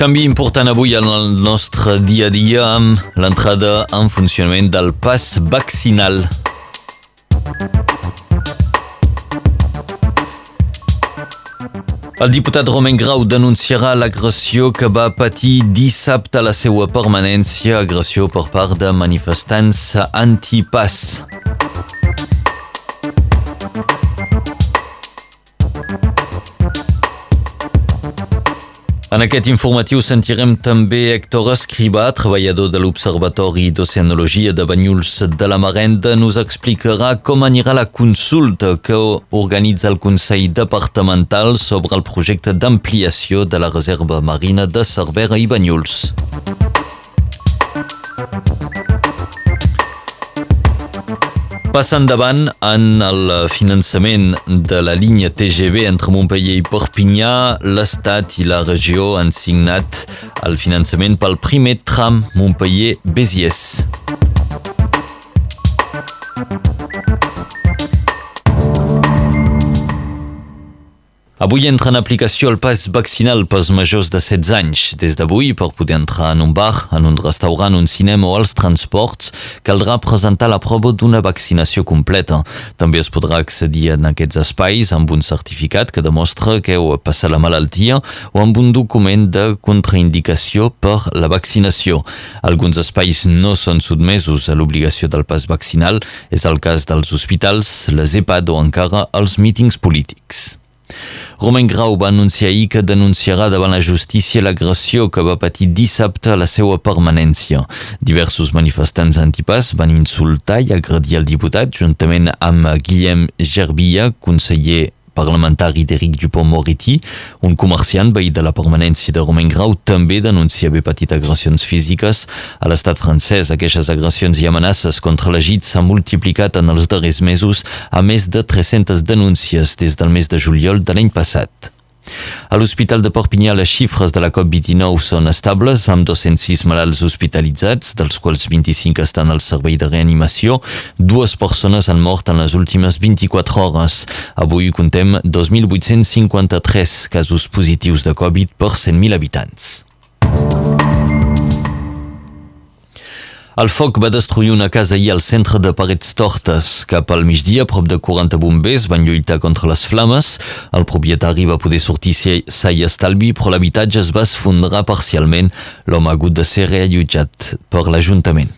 Canvi important avui en el nostre dia a dia amb l'entrada en funcionament del pas vaccinal. El diputat Romain Grau denunciarà l'agressió que va patir dissabte a la seva permanència, agressió per part de manifestants antipas. En aquest informatiu sentirem també Héctor Escribà, treballador de l'Observatori d'Oceanologia de Banyuls de la Marenda, nos explicarà com anirà la consulta que organitza el Consell Departamental sobre el projecte d'ampliació de la Reserva Marina de Cervera i Banyuls. Passa endavant en el finançament de la línia TGV entre Montpellier i Perpinyà. L'Estat i la regió han signat el finançament pel primer tram Montpellier-Béziers. Avui entra en aplicació el pas vaccinal pels majors de 16 anys. Des d'avui, per poder entrar en un bar, en un restaurant, un cinema o als transports, caldrà presentar la prova d'una vaccinació completa. També es podrà accedir en aquests espais amb un certificat que demostra que heu passat la malaltia o amb un document de contraindicació per la vaccinació. Alguns espais no són sotmesos a l'obligació del pas vaccinal, és el cas dels hospitals, les EPAD o encara els mítings polítics. Romain Grau va anunciar ahir que denunciarà davant la justícia l'agressió que va patir dissabte a la seva permanència. Diversos manifestants antipas van insultar i agredir el diputat juntament amb Guillem Gerbilla, conseller parlamentari d'Eric Dupont-Moretti, un comerciant veí de la permanència de Romain Grau, també denuncia haver patit agressions físiques a l'estat francès. Aquestes agressions i amenaces contra l'Egit s'han multiplicat en els darrers mesos a més de 300 denúncies des del mes de juliol de l'any passat. A l'Hospital de Perpinyà les xifres de la COP29 són estables, amb 206 malalts hospitalitzats, dels quals 25 estan al servei de reanimació. Dues persones han mort en les últimes 24 hores. Avui contem 2.853 casos positius de Covid per 100.000 habitants. El foc va destruir una casa ahir al centre de Parets Tortes. Cap al migdia, prop de 40 bombers van lluitar contra les flames. El propietari va poder sortir sa i estalvi, però l'habitatge es va esfondrar parcialment. L'home ha hagut de ser reallotjat per l'Ajuntament.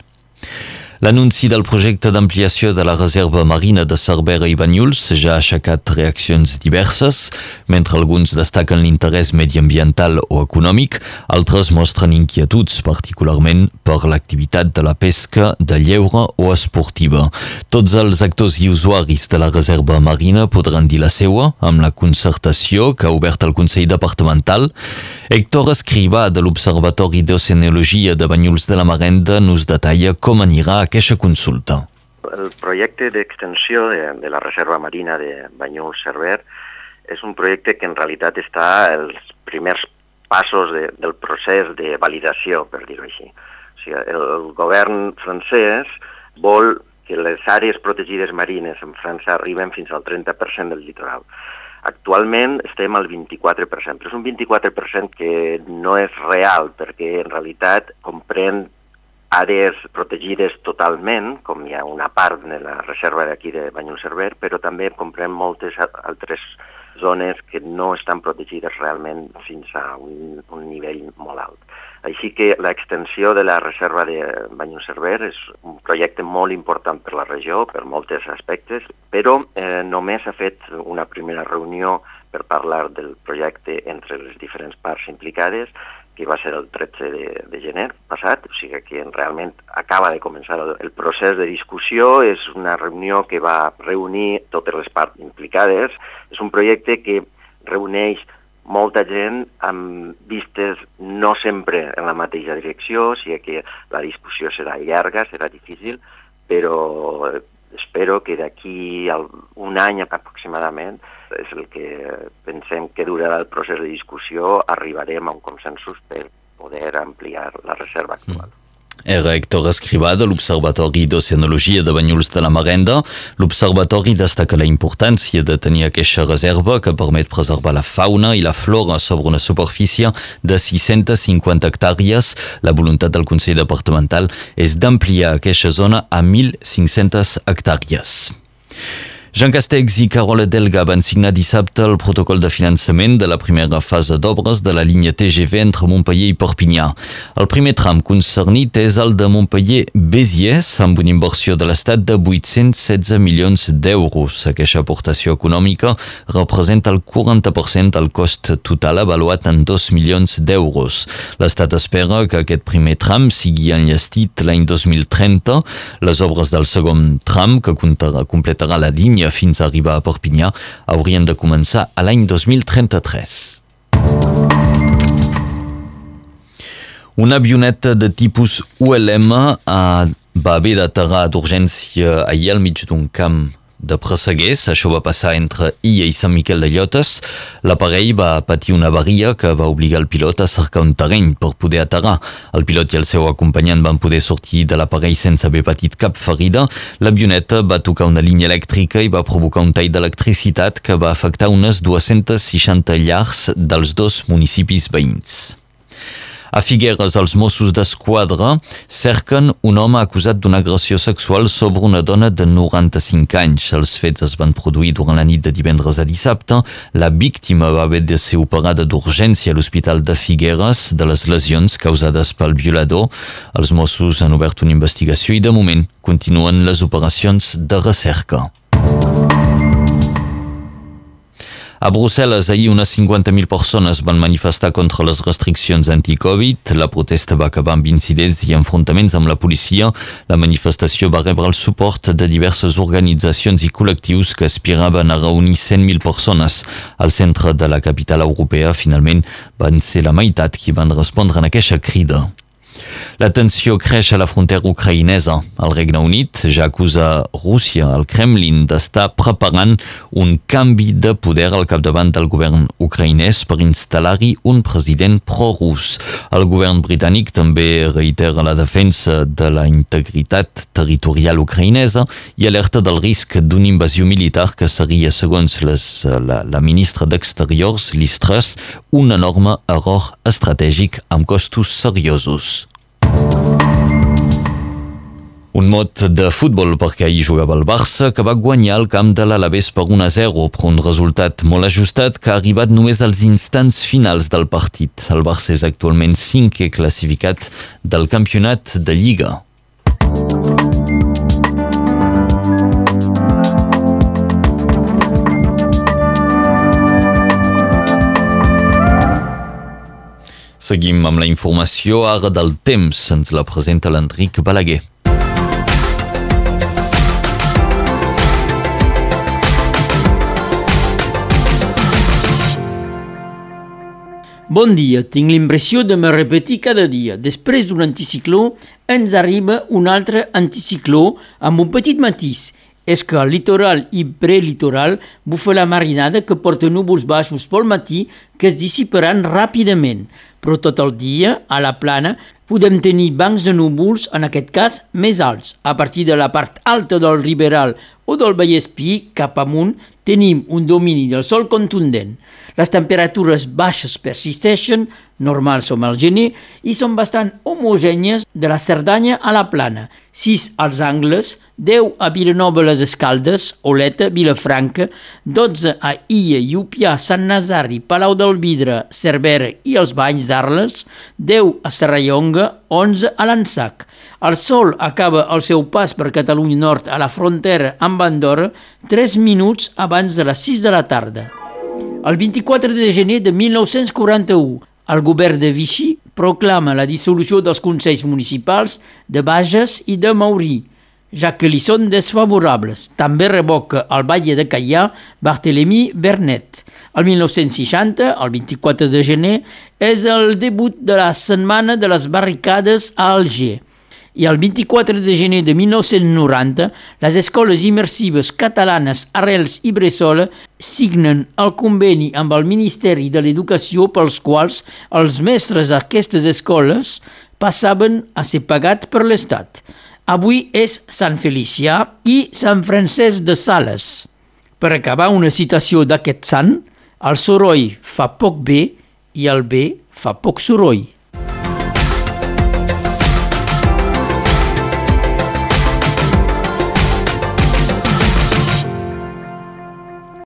L'anunci del projecte d'ampliació de la reserva marina de Cervera i Banyuls ja ha aixecat reaccions diverses. Mentre alguns destaquen l'interès mediambiental o econòmic, altres mostren inquietuds, particularment per l'activitat de la pesca, de lleure o esportiva. Tots els actors i usuaris de la reserva marina podran dir la seua amb la concertació que ha obert el Consell Departamental. Héctor Escrivà, de l'Observatori d'Oceanologia de Banyuls de la Marenda, nos detalla com anirà aquesta consulta. El projecte d'extensió de, de la Reserva Marina de Banyuls-Cerver és un projecte que en realitat està els primers passos de, del procés de validació, per dir-ho així. O sigui, el govern francès vol que les àrees protegides marines en França arriben fins al 30% del litoral. Actualment estem al 24%, però és un 24% que no és real, perquè en realitat comprèn àrees protegides totalment, com hi ha una part de la reserva d'aquí de Banyuls-Cerver, però també comprem moltes altres zones que no estan protegides realment fins a un, un nivell molt alt. Així que l'extensió de la reserva de Banyuls-Cerver és un projecte molt important per la regió, per molts aspectes, però eh, només s'ha fet una primera reunió per parlar del projecte entre les diferents parts implicades que va ser el 13 de, de gener passat, o sigui que realment acaba de començar el, el procés de discussió, és una reunió que va reunir totes les parts implicades, és un projecte que reuneix molta gent amb vistes no sempre en la mateixa direcció, o sigui que la discussió serà llarga, serà difícil, però espero que d'aquí un any aproximadament és el que pensem que durarà el procés de discussió, arribarem a un consensus per poder ampliar la reserva actual. Mm. Era Héctor Escrivà de l'Observatori d'Oceanologia de Banyuls de la Marenda. L'Observatori destaca la importància de tenir aquesta reserva que permet preservar la fauna i la flora sobre una superfície de 650 hectàrees. La voluntat del Consell Departamental és d'ampliar aquesta zona a 1.500 hectàrees. Jean Castex i Carola Delga van signar dissabte el protocol de finançament de la primera fase d'obres de la línia TGV entre Montpellier i Perpinyà. El primer tram concernit és el de Montpellier-Béziers, amb una inversió de l'Estat de 816 milions d'euros. Aquesta aportació econòmica representa el 40% del cost total avaluat en 2 milions d'euros. L'Estat espera que aquest primer tram sigui enllestit l'any 2030. Les obres del segon tram, que completarà la línia Perpinyà fins a arribar a Perpinyà haurien de començar a l'any 2033. Una avioneta de tipus ULM va haver d'aterrar d'urgència ahir al mig d'un camp de Presseguers. Això va passar entre Illa i Sant Miquel de Llotes. L'aparell va patir una avaria que va obligar el pilot a cercar un terreny per poder aterrar. El pilot i el seu acompanyant van poder sortir de l'aparell sense haver patit cap ferida. L'avioneta va tocar una línia elèctrica i va provocar un tall d'electricitat que va afectar unes 260 llars dels dos municipis veïns. A Figueres, els Mossos d'Esquadra cerquen un home acusat d'una agressió sexual sobre una dona de 95 anys. Els fets es van produir durant la nit de divendres a dissabte. La víctima va haver de ser operada d'urgència a l'Hospital de Figueres de les lesions causades pel violador. Els Mossos han obert una investigació i de moment continuen les operacions de recerca. A Brussel·les ahir unes 50.000 persones van manifestar contra les restriccions anti-Covid. La protesta va acabar amb incidents i enfrontaments amb la policia. La manifestació va rebre el suport de diverses organitzacions i col·lectius que aspiraven a reunir 100.000 persones al centre de la capital europea. Finalment van ser la meitat qui van respondre en aquesta crida. La tensió creix a la frontera ucraïnesa. El Regne Unit ja acusa Rússia, el Kremlin, d'estar preparant un canvi de poder al capdavant del govern ucraïnès per instal·lar-hi un president pro-rus. El govern britànic també reitera la defensa de la integritat territorial ucraïnesa i alerta del risc d'una invasió militar que seria, segons les, la, la ministra d'Exteriors, Liz Truss, un enorme error estratègic amb costos seriosos. Un mot de futbol perquè ahir jugava el Barça que va guanyar el camp de l'Alavés per 1 a 0 però un resultat molt ajustat que ha arribat només als instants finals del partit. El Barça és actualment cinquè classificat del campionat de Lliga. Seguim amb la informació ara del temps. Ens la presenta l'Enric Balaguer. Bon dia, tinc l'impressió de me repetir cada dia. Després d'un anticicló ens arriba un altre anticicló amb un petit matís és que al litoral i prelitoral bufa la marinada que porta núvols baixos pel matí que es dissiparan ràpidament, però tot el dia, a la plana, podem tenir bancs de núvols, en aquest cas, més alts. A partir de la part alta del Riberal o del Vallespí, cap amunt, tenim un domini del sol contundent. Les temperatures baixes persisteixen, normals som al gener, i són bastant homogènies de la Cerdanya a la Plana. 6 als angles, 10 a Vilanova les Escaldes, Oleta, Vilafranca, 12 a Illa, Llupià, Sant Nazari, Palau del Vidre, Cervera i els Banys d'Arles, 10 a Serrallonga, 11 a l'Ansac. El sol acaba el seu pas per Catalunya Nord a la frontera amb Andorra 3 minuts abans de les 6 de la tarda. El 24 de gener de 1941, el govern de Vichy proclama la dissolució dels consells municipals de Bages i de Maurí, ja que li són desfavorables. També revoca el batlle de Caillà Barthélemy Bernet. El 1960, el 24 de gener, és el debut de la Setmana de les Barricades a Alger i el 24 de gener de 1990 les escoles immersives catalanes Arrels i Bressola signen el conveni amb el Ministeri de l'Educació pels quals els mestres d'aquestes escoles passaven a ser pagat per l'Estat. Avui és Sant Felicià i Sant Francesc de Sales. Per acabar una citació d'aquest sant, el soroll fa poc bé i el bé fa poc soroll.